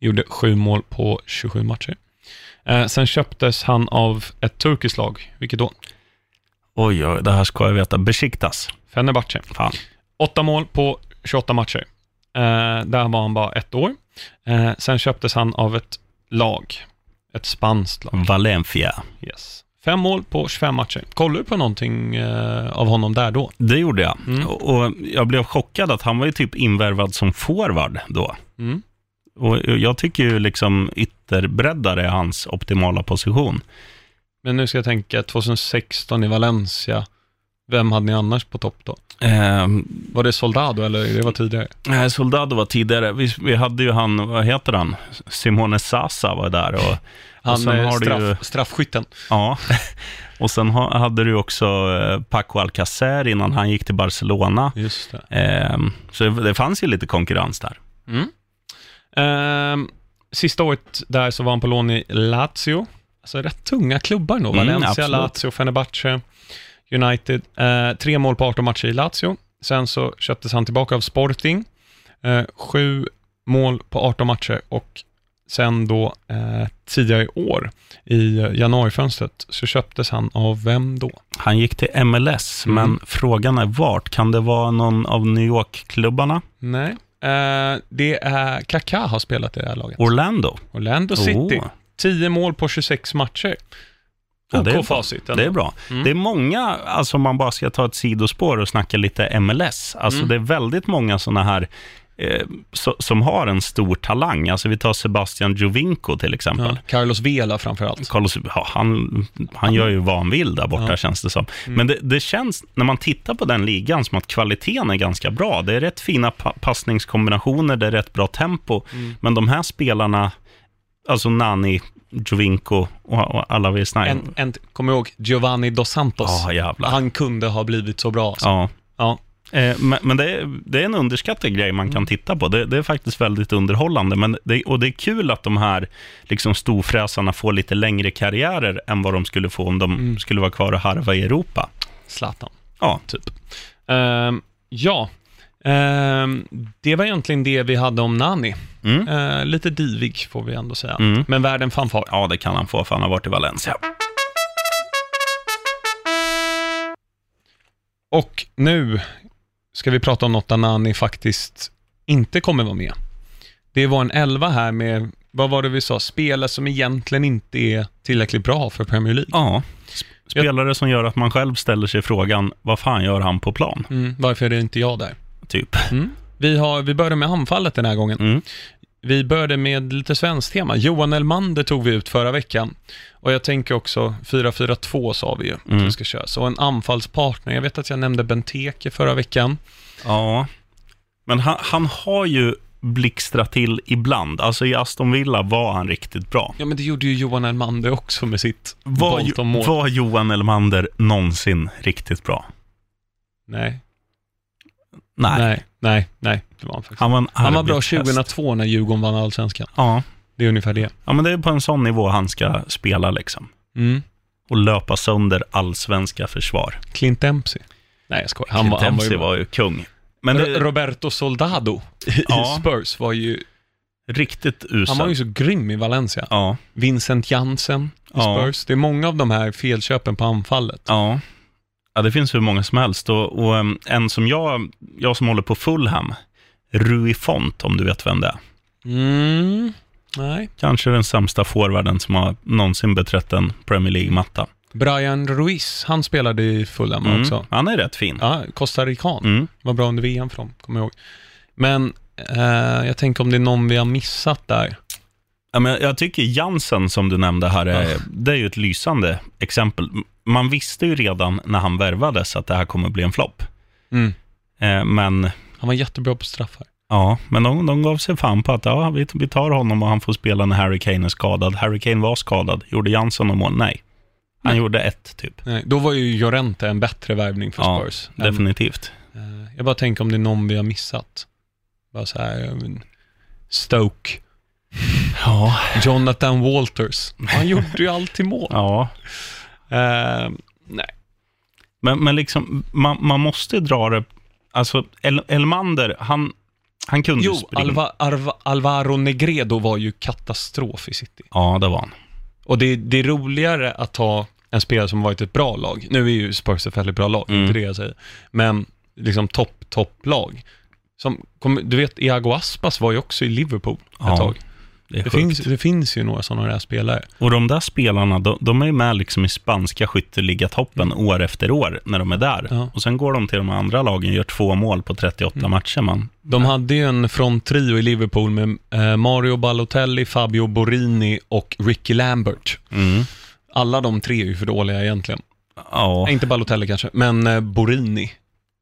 Gjorde sju mål på 27 matcher. Eh, sen köptes han av ett turkiskt lag, vilket då? Oj, oj, det här ska jag veta. Besiktas. Fenerbahce. Fan. Åtta mål på 28 matcher. Eh, där var han bara ett år. Eh, sen köptes han av ett lag, ett spanskt lag. Valencia. Yes. Fem mål på 25 matcher. Kollar du på någonting eh, av honom där då? Det gjorde jag. Mm. Och, och jag blev chockad att han var ju typ invärvad som forward då. Mm. Och jag tycker ju liksom ytterbreddare är hans optimala position. Men nu ska jag tänka, 2016 i Valencia, vem hade ni annars på topp då? Ehm, Var det Soldado eller det var tidigare? Nej, Soldado var tidigare. Vi, vi hade ju han, vad heter han? Simone Sasa var där och, Han sen är har straff, ju- straffskytten. ja. och sen ha, hade du också eh, Paco Alcacer innan han gick till Barcelona. Just det. Ehm, så det, det fanns ju lite konkurrens där. Mm. Ehm, sista året där så var han på lån i Lazio. Alltså rätt tunga klubbar nog. Mm, Valencia, absolut. Lazio, Fenerbahce, United. Eh, tre mål på 18 matcher i Lazio. Sen så köptes han tillbaka av Sporting. Eh, sju mål på 18 matcher och sen då eh, tidigare i år, i eh, januarifönstret, så köptes han av vem då? Han gick till MLS, Mm. men frågan är vart? Kan det vara någon av New York-klubbarna? Nej. Eh, det är Kaká har spelat i det här laget. Orlando? Orlando City. Oh, 10 mål på 26 matcher. Ja, det är facit. det är bra. Mm. Det är många, alltså om man bara ska ta ett sidospår och snacka lite MLS, alltså Mm. det är väldigt många sådana här eh, so, som har en stor talang. Alltså vi tar Sebastian Jovinko till exempel. Ja, Carlos Vela framförallt. Carlos, ja, han, han gör ju vad han vill där borta, Ja. känns det som. Mm. Men det, det känns, när man tittar på den ligan, som att kvaliteten är ganska bra. Det är rätt fina pa passningskombinationer, det är rätt bra tempo. Mm. Men de här spelarna, alltså Nani, Jovinko och, alla vi snackar En, en, kom ihåg, Giovanni Dos Santos. Jävlar. Han kunde ha blivit så bra. Alltså. Ja. Ja. Eh, Men, men det, är, det är en underskattad grej man kan titta på. Det, det är faktiskt väldigt underhållande. Men det, och det är kul att de här liksom, storfräsarna får lite längre karriärer än vad de skulle få om de Mm. skulle vara kvar och harva i Europa. Zlatan, Ja, typ. Ehm, ja, Ehm, det var egentligen det vi hade om Nani. Mm. Uh, lite divig får vi ändå säga. Mm. Men värd en fanfar. ja det kan han få för han har varit i Valencia. Och nu ska vi prata om något där Nani faktiskt inte kommer vara med. Det var en elva här med, vad var det vi sa, spelare som egentligen inte är tillräckligt bra för Premier League. Ja, sp- spelare som gör att man själv ställer sig frågan, vad fan gör han på plan? Mm, varför är det inte jag där? Typ. Mm. Vi, har, vi började med anfallet den här gången. Mm. Vi började med lite svenskt tema. Johan Elmander tog vi ut förra veckan. Och jag tänker också, 4-4-2 sa vi ju att Mm. vi ska köra. Så en anfallspartner. Jag vet att jag nämnde Benteke förra veckan. Ja, men han, han har ju blixtrat till ibland. Alltså i Aston Villa var han riktigt bra. Ja, men det gjorde ju Johan Elmander också med sitt Var, var Johan Elmander någonsin riktigt bra? Nej. Nej. nej, nej, nej, det var han faktiskt. Han var, en Han var bra arbetshäst. 2002 när Djurgården vann allsvenskan. Ja. Det är ungefär det. ja, men det är på en sån nivå han ska spela liksom. Mm. Och löpa sönder allsvenska försvar. Clint Dempsey. Nej, jag skojar. Han, Han, var, han var ju var, ju kung. Men det Roberto Soldado i Ja. Spurs var ju, riktigt uselt. han var ju så grym i Valencia. Ja, Vincent Jansen i Ja. Spurs. Det är många av de här felköpen på anfallet. ja. Ja, det finns hur många som helst. Och, och en som jag, jag som håller på Fulham, Rui Font, om du vet vem det är. Mm. Nej. Kanske den sämsta forwarden som har någonsin beträtt en Premier League-matta. Brian Ruiz, han spelade i Fulham Mm. också. Han är rätt fin. Ja, Costa Rican. Mm. Var bra under VM för dem, kommer jag ihåg. Men eh, jag tänker om det är någon vi har missat där. Ja, men jag tycker Jansen som du nämnde här, är, det är ju ett lysande exempel. Man visste ju redan när han värvades att det här kommer bli en flopp. Mm. Eh, men Han var jättebra på straffar. ja, men de, de gav sig fan på att ja, vi, vi tar honom och han får spela när Harry Kane är skadad. Harry Kane var skadad. Gjorde Jansen någon mål? Nej. Han Nej. gjorde ett, typ. Nej, då var ju Llorente en bättre värvning för Ja, Spurs. än- Definitivt. eh, jag bara tänker om det är någon vi har missat. Bara så här, Stoke. Ja. Jonathan Walters. Han gjorde ju alltid mål. Ja. Eh, nej. Men, men liksom, man, man måste dra det... Alltså, El, Elmander, han, han kunde Jo, springa. Alva, Arva, Alvaro Negredo var ju katastrof i City. Ja, det var han. Och det, det är roligare att ta en spelare som varit ett bra lag. Nu är ju Spurs ett väldigt bra lag, Mm. inte det jag säger. Men liksom topp, topplag. Som, kom, du vet, Iago Aspas var ju också i Liverpool ett Ja, tag. Det Det finns, det finns ju några sådana där spelare. Och de där spelarna, de, de är ju med liksom i spanska skytteligatoppen år efter år när de är där. Mm. Ja. Och sen går de till de andra lagen och gör två mål på 38 Mm. matcher. Man. De hade ju en fronttrio i Liverpool med eh, Mario Balotelli, Fabio Borini och Ricky Lambert. Mm. Alla de tre är ju för dåliga egentligen. Ja, Nej, Inte Balotelli kanske, men eh, Borini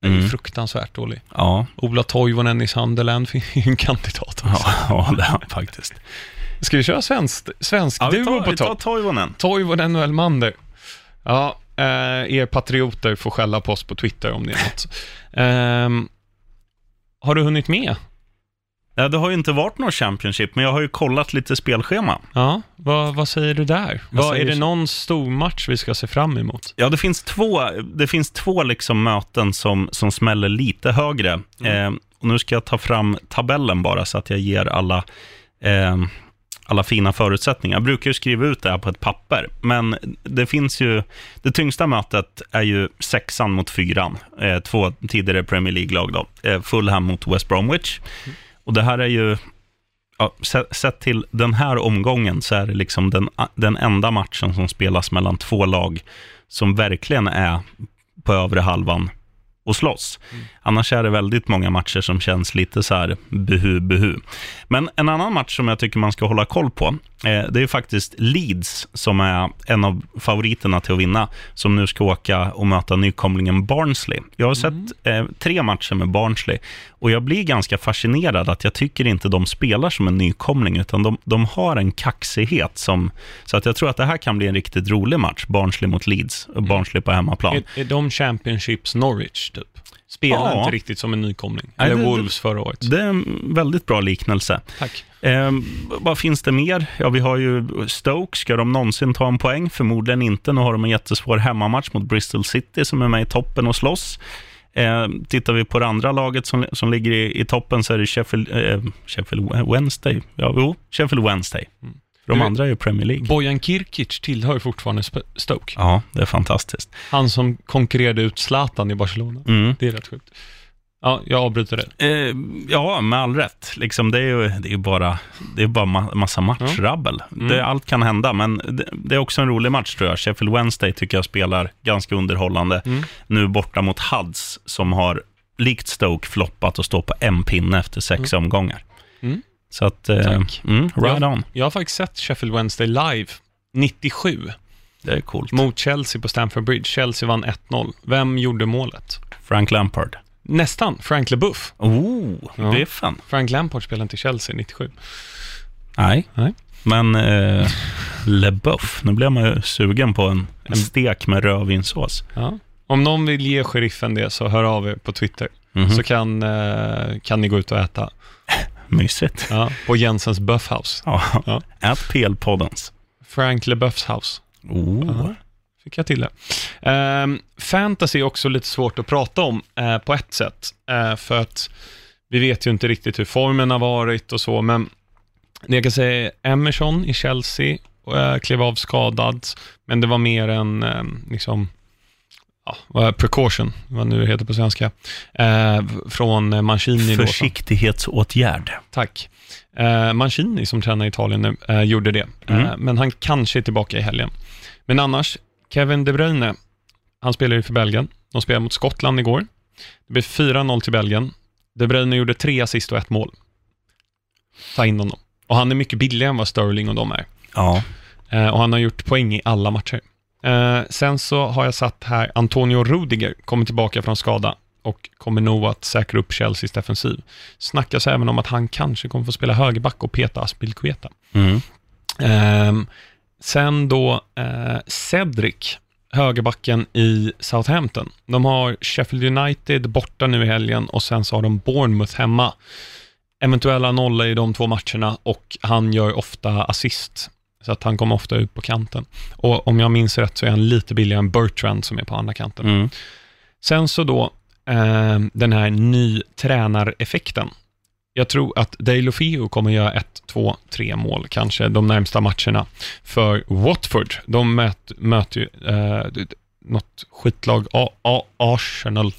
är Mm. fruktansvärt dålig. ja, Ola Toivonen i Sunderland är en kandidat också. ja, ja, det är han faktiskt. Ska vi köra svensk, svensk Ja, vi duo tar, på vi tar topp? Toivonen. Toivonen och Elmander. Ja, eh, er patrioter får skälla på oss på Twitter om det är något. Ehm, har du hunnit med? Ja, det har ju inte varit någon Championship, men jag har ju kollat lite spelschema. Ja, vad, vad säger du där? Vad Vad, är det någon stor match vi ska se fram emot? Ja, det finns två, det finns två liksom möten som, som smäller lite högre. Mm. Eh, och nu ska jag ta fram tabellen bara så att jag ger alla, eh, alla fina förutsättningar. Jag brukar ju skriva ut det här på ett papper, men det finns ju, det tyngsta mötet är ju sexan mot fyran. Eh, två tidigare Premier League-lag. Eh, Fulham mot West Bromwich. Och det här är ju, ja, sett, till den här omgången så är det liksom den, den enda matchen som spelas mellan två lag som verkligen är på övre halvan och slåss. Annars är det väldigt många matcher som känns lite så här buhu, buhu. Men en annan match som jag tycker man ska hålla koll på, eh, det är faktiskt Leeds som är en av favoriterna till att vinna, som nu ska åka och möta nykomlingen Barnsley. Jag har sett eh, tre matcher med Barnsley och jag blir ganska fascinerad att jag tycker inte de spelar som en nykomling, utan de, de har en kaxighet som, så att jag tror att det här kan bli en riktigt rolig match, Barnsley mot Leeds, och Barnsley på hemmaplan. Är, är de Championships Norwich, typ? Spelar Ja. inte riktigt som en nykomling. Nej, Eller det- Wolves förra året. Det är en väldigt bra liknelse. Tack. Eh, vad finns det mer? Ja, vi har ju Stoke. Ska de någonsin ta en poäng? Förmodligen inte. Nu har de en jättesvår hemmamatch mot Bristol City som är med i toppen och slåss. Eh, tittar vi på det andra laget som, som ligger i, i toppen så är det Sheffield, eh, Sheffield Wednesday. Ja, jo, Sheffield Wednesday. Mm. De andra är ju Premier League. Bojan Kirkic tillhör ju fortfarande Stoke. Ja, det är fantastiskt. Han som konkurrerade ut Zlatan i Barcelona. Mm. Det är rätt sjukt. Ja, jag avbryter det. Eh, ja, med all rätt. Liksom, det är ju det är bara, det är bara ma- massa matchrabbel. Mm. Det, allt kan hända, men det, det är också en rolig match tror jag. Sheffield Wednesday tycker jag spelar ganska underhållande. Mm. Nu borta mot Huds, som har likt Stoke floppat och står på en pinne efter sex omgångar. Mm. Så att, eh, mm, right Ja. on. Jag har faktiskt sett Sheffield Wednesday live 97 Det är coolt. mot Chelsea på Stamford Bridge. Chelsea vann 1-0. Vem gjorde målet? Frank Lampard. Nästan. Frank LeBuff. Oh, Ja. biffen. Frank Lampard spelade inte Chelsea 97. Nej. Nej. Men eh, Le Boeuf, nu blir man ju sugen på en, en stek med rödvinssås. Ja. Om någon vill ge sheriffen det så hör av er på Twitter. Mhm. Så kan, eh, kan ni gå ut och äta. Mysigt. Ja, på Jensens Buffhouse. Ja. Ja. Ät PL-poddens. Frank LeBuffs house. Oh. Fick jag till det. Ehm, fantasy är också lite svårt att prata om eh, på ett sätt. Eh, för att vi vet ju inte riktigt hur formen har varit och så, men det jag kan säga är Emerson i Chelsea uh, klev av skadad, men det var mer en liksom, ja, vad är precaution, vad nu heter på svenska, eh, från Mancini. Försiktighetsåtgärd. Tack. Eh, Mancini som tränar i Italien nu eh, gjorde det, Mm. eh, men han kanske är tillbaka i helgen. Men annars, Kevin De Bruyne, han spelar ju för Belgien. De spelade mot Skottland igår. Det blev 4-0 till Belgien. De Bruyne gjorde tre assist och ett mål. Ta in honom. Och han är mycket billigare än vad Sterling och de är. Ja. Eh, och han har gjort poäng i alla matcher. Eh, sen så har jag satt här Antonio Rudiger, kommer tillbaka från skada och kommer nog att säkra upp Chelseas defensiv. Snackas även om att han kanske kommer få spela högerback och peta Aspilicueta. Mm. Ehm, sen då eh, Cedric, högerbacken i Southampton. De har Sheffield United borta nu i helgen och sen så har de Bournemouth hemma. Eventuella nolla i de två matcherna och han gör ofta assist. Så att han kommer ofta ut på kanten. Och om jag minns rätt så är han lite billigare än Bertrand som är på andra kanten. Mm. Sen så då, eh, den här ny tränareffekten. Jag tror att Deulofeu kommer göra ett, två, tre mål kanske de närmsta matcherna för Watford. De möt, möter ju eh, något skitlag, A, A, Arsenal.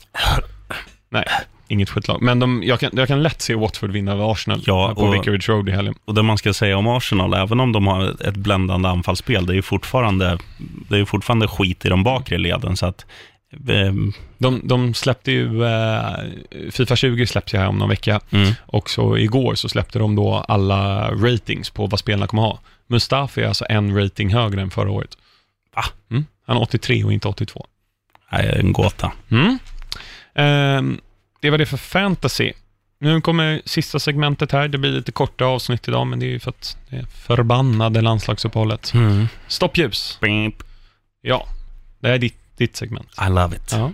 Nej, inget skitlag. Men de, jag, kan, jag kan lätt se Watford vinna över Arsenal Ja, på och- Vicarage Road i helgen. Och det man ska säga om Arsenal, även om de har ett bländande anfallsspel, det är ju fortfarande, det är fortfarande skit i de bakre leden. Så att, eh, De, de släppte ju, eh, Fifa 20 släppte ju här om någon vecka. mm, Och så igår så släppte de då alla ratings på vad spelarna kommer ha. Mustafi är alltså en rating högre än förra året. Va? Mm. Han är 83 och inte 82. nej, en gåta. Mm. Ehm, det var det för fantasy. Nu kommer sista segmentet här. Det blir lite korta avsnitt idag, men det är ju för att det är förbannade landslagsuppehållet. Mm. Stoppljus. Beep. Ja, det är ditt, ditt segment. I love it. Ja.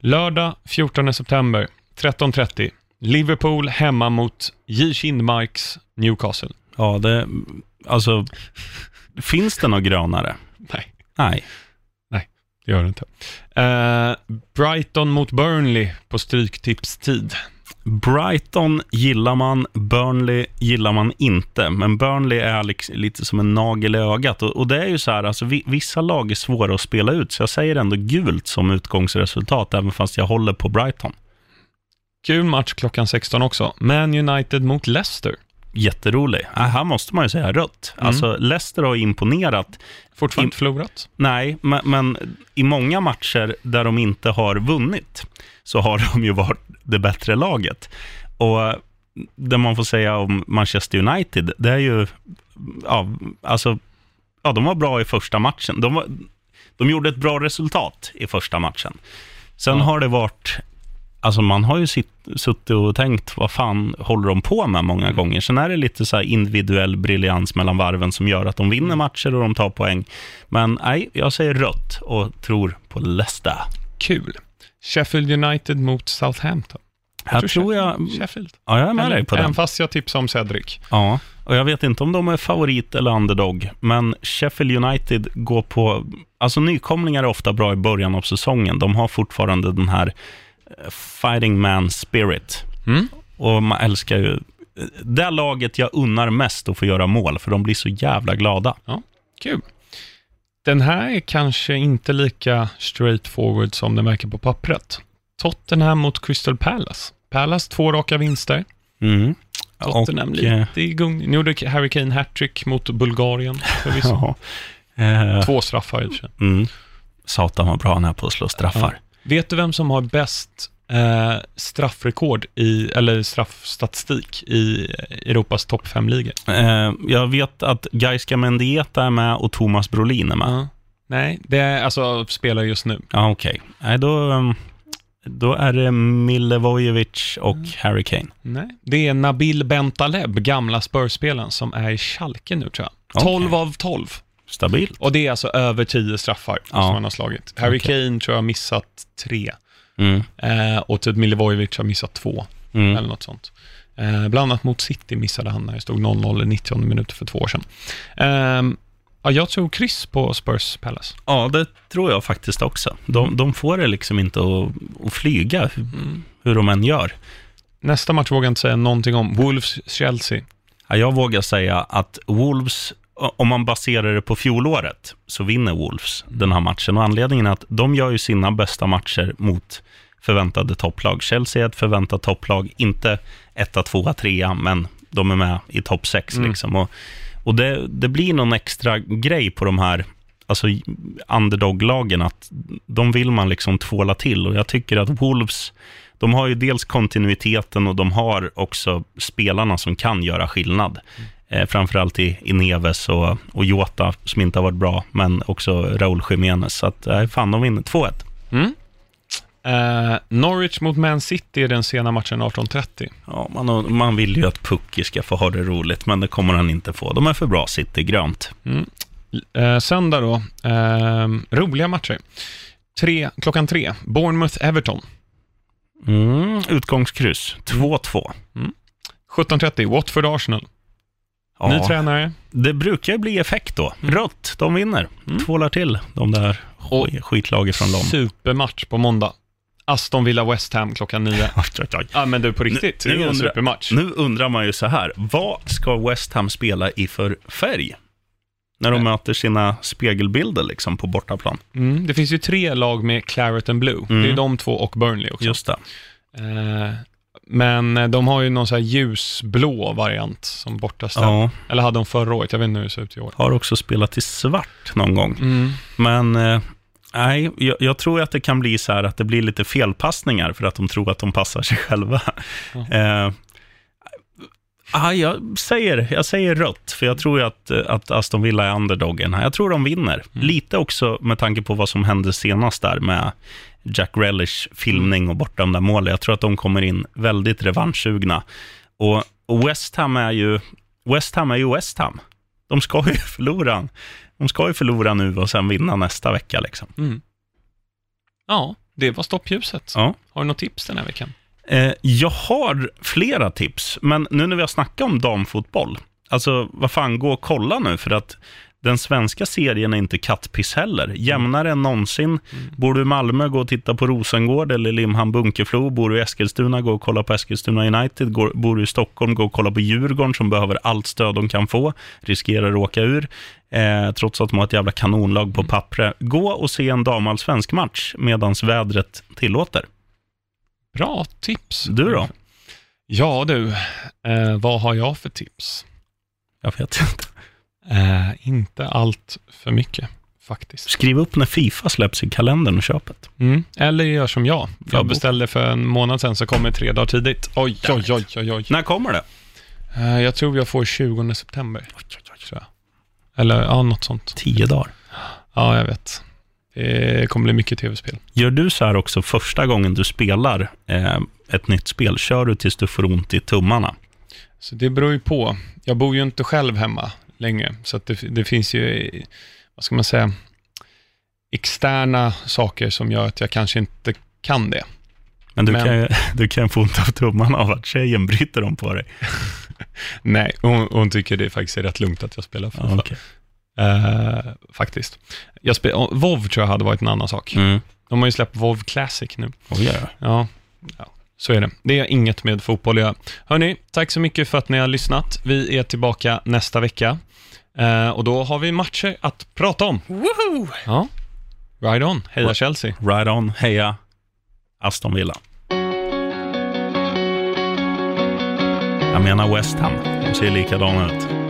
Lördag 14 september 13.30. Liverpool hemma mot J. Kindmarks Newcastle. Ja, det, alltså, finns det något grönare? Nej, Nej. Det gör det inte. Eh, Brighton mot Burnley på stryktipstid. Brighton gillar man, Burnley gillar man inte. Men Burnley är liksom lite som en nagel i ögat. Och, och det är ju så här, alltså, vi, vissa lag är svåra att spela ut, så jag säger ändå gult som utgångsresultat, även fast jag håller på Brighton. Kul match klockan 16 också. Man United mot Leicester. Jätterolig. Äh, här måste man ju säga rött. Mm. Alltså, Leicester har imponerat. Fortfarande In- inte förlorat. Nej, men, men i många matcher där de inte har vunnit så har de ju varit det bättre laget. Och det man får säga om Manchester United, det är ju, ja, alltså, ja, de var bra i första matchen. De, var, de gjorde ett bra resultat i första matchen. Sen Ja. har det varit, alltså man har ju sitt, suttit och tänkt, vad fan håller de på med många gånger? Sen är det lite så individuell briljans mellan varven som gör att de vinner matcher och de tar poäng. Men nej, jag säger rött och tror på Leicester. Kul. Sheffield United mot Southampton. Här tror jag, Sheffield. ja jag är med dig på Även den. fast jag tipsar om Cedric. Ja, och jag vet inte om de är favorit eller underdog, men Sheffield United går på... Alltså nykomlingar är ofta bra i början av säsongen. De har fortfarande den här fighting man spirit. Mm. Och man älskar ju... Det laget jag unnar mest att få göra mål, för de blir så jävla glada. Kul. Den här är kanske inte lika straightforward som den verkar på pappret. Tottenham mot Crystal Palace. Palace två raka vinster. Mm. Tottenham Och, lite eh, i gung. Nu gjorde Harry Kane hattrick mot Bulgarien förvisso. Ja. Eh, Två straffar i och för sig. mm. Satan vad bra han är på att slå straffar. Vet du vem som har bäst eh, straffrekord i, eller straffstatistik i Europas topp fem ligor Eh, jag vet att Gaiska Mendieta är med och Thomas Brolin är med. Ja. Nej, det är alltså spelar just nu. Ja, okej. Nej, då, um, då är det Milivojevic och Harry Kane. Nej, det är Nabil Bentaleb, gamla Spurs-spelaren, som är i Schalke nu tror jag. Okej. 12 av 12. Stabilt. Och det är alltså över 10 straffar Ja. som han har slagit. Harry Okej. Kane tror jag har missat tre. Mm. Eh, och typ Milivojevic har missat två, Mm. eller något sånt. Eh, bland annat mot City missade han när det stod 0-0 i 90 minuter för två år sedan. Ehm, ja, jag tror kryss på Spurs Palace. Ja, det tror jag faktiskt också. De, de får det liksom inte att, att flyga, hur, hur de än gör. Nästa match vågar jag inte säga någonting om. Wolves-Chelsea. Ja, jag vågar säga att Wolves, om man baserar det på fjolåret, så vinner Wolves den här matchen. Och anledningen är att de gör ju sina bästa matcher mot förväntade topplag. Chelsea är ett förväntat topplag, inte etta, tvåa, trea, men de är med i topp sex. Mm. Liksom. Och, och det, det blir någon extra grej på de här alltså, underdog-lagen, att de vill man liksom tvåla till. Och jag tycker att Wolves, de har ju dels kontinuiteten och de har också spelarna som kan göra skillnad. Eh, framförallt i, i Neves och, och Jota, som inte har varit bra, men också Raúl Jiménez. Så att, eh, fan, de vinner 2-1. Mm. Eh, Norwich mot Man City är den sena matchen 18.30. Ja, man, man vill ju att Pucki ska få ha det roligt, men det kommer han inte få. De är för bra, City, grönt. Mm. Eh, söndag då, eh, roliga matcher. Tre, klockan tre, Bournemouth-Everton. Mm, utgångskryss, 2-2. 17.30, Watford-Arsenal. Ja, Ny tränare. det brukar ju bli effekt då. Rött, de vinner. Mm. Tvålar till de där Och sk- skitlagen från London. Supermatch på måndag. Aston Villa West Ham klockan nio. Ja, men du, på riktigt. Nu- det är en undrar- supermatch. Nu undrar man ju så här, vad ska West Ham spela i för färg? När de Nej. möter sina spegelbilder liksom på bortaplan. Mm, det finns ju tre lag med Claret and Blue. Mm. Det är de två och Burnley också. Just det. Eh, men eh, de har ju någon så här ljusblå variant som bortaställ. Ja, Eller hade de förra året? Jag vet inte hur det ser ut i år. har också spelat i svart någon gång. Mm. Men eh, nej, jag, jag tror att det kan bli så här att det blir lite felpassningar för att de tror att de passar sig själva. Ja. Eh, ah, jag, säger, jag säger rött, för jag tror ju att, eh, att Aston Villa är underdogen här. Jag tror de vinner. Mm. Lite också med tanke på vad som hände senast där med Jack Relish filmning och bortdömda mål. Jag tror att de kommer in väldigt revanschsugna. Och, och West Ham är ju West Ham är ju West Ham. De ska ju förlora. De ska ju förlora nu och sen vinna nästa vecka. Liksom. Mm. Ja, det var stoppljuset. Ja. Har du något tips den här veckan? Eh, jag har flera tips, men nu när vi har snackat om damfotboll, alltså vad fan, gå och kolla nu, för att den svenska serien är inte kattpiss heller. Jämnare än någonsin. Bor du i Malmö, gå och titta på Rosengård eller Limhamn Bunkeflo. Bor du i Eskilstuna, gå och kolla på Eskilstuna United. Går, bor du i Stockholm, gå och kolla på Djurgården som behöver allt stöd de kan få. Riskerar att åka ur, eh, trots att de har ett jävla kanonlag på pappret. Gå och se en damallsvensk match medan vädret tillåter. Bra tips. Du då? Ja du, eh, vad har jag för tips? Jag vet inte. Eh, inte allt för mycket, faktiskt. Skriv upp när Fifa släpps i kalendern och köpet. Mm. Eller gör som jag. Ja, Jag beställde för en månad sedan, så kommer tre dagar tidigt. Oj, oj, oj, oj, oj. När kommer det? Eh, jag tror jag får 20 september. Tror jag. Eller ja, något sånt. Tio dagar. Ja, jag vet. Det kommer bli mycket tv-spel. Gör du så här också första gången du spelar eh, ett nytt spel? Kör du tills du får ont i tummarna? Så det beror ju på. Jag bor ju inte själv hemma längre, så det, det finns ju, vad ska man säga, externa saker som gör att jag kanske inte kan det. Men du, Men- Kan, du kan få ont av tummarna av att tjejen bryter dem på dig. Nej, hon, hon tycker det faktiskt är rätt lugnt att jag spelar FIFA. Ja, okej. Eh, faktiskt. Jag spel, oh, WoW tror jag hade varit en annan sak. mm. De har ju släppt WoW Classic nu. Ja, ja. Ja, ja, så är det. Det är inget med fotboll att göra. Hörni, tack så mycket för att ni har lyssnat. Vi är tillbaka nästa vecka. Eh, och då har vi matcher att prata om. Woho! Ja, right on. Heja Right. Chelsea. Right on, heja Aston Villa. Jag menar West Ham, de ser likadana ut.